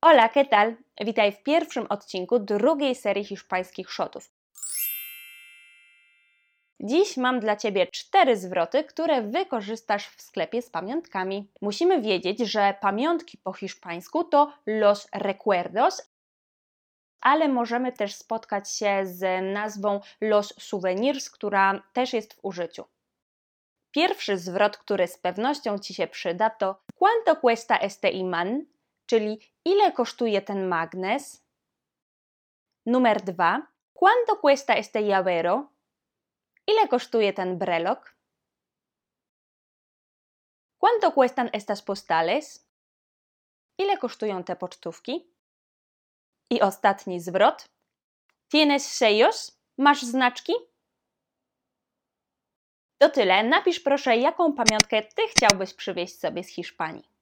Hola, ¿qué tal? Witaj w pierwszym odcinku drugiej serii hiszpańskich shotów. Dziś mam dla Ciebie cztery zwroty, które wykorzystasz w sklepie z pamiątkami. Musimy wiedzieć, że pamiątki po hiszpańsku to los recuerdos, ale możemy też spotkać się z nazwą los souvenirs, która też jest w użyciu. Pierwszy zwrot, który z pewnością Ci się przyda, to ¿Cuánto cuesta este imán? Czyli ile kosztuje ten magnes? Numer dwa. ¿Cuánto cuesta este llavero? Ile kosztuje ten brelok? ¿Cuánto cuestan estas postales? Ile kosztują te pocztówki? I ostatni zwrot. ¿Tienes sellos? Masz znaczki? To tyle. Napisz proszę, jaką pamiątkę Ty chciałbyś przywieźć sobie z Hiszpanii.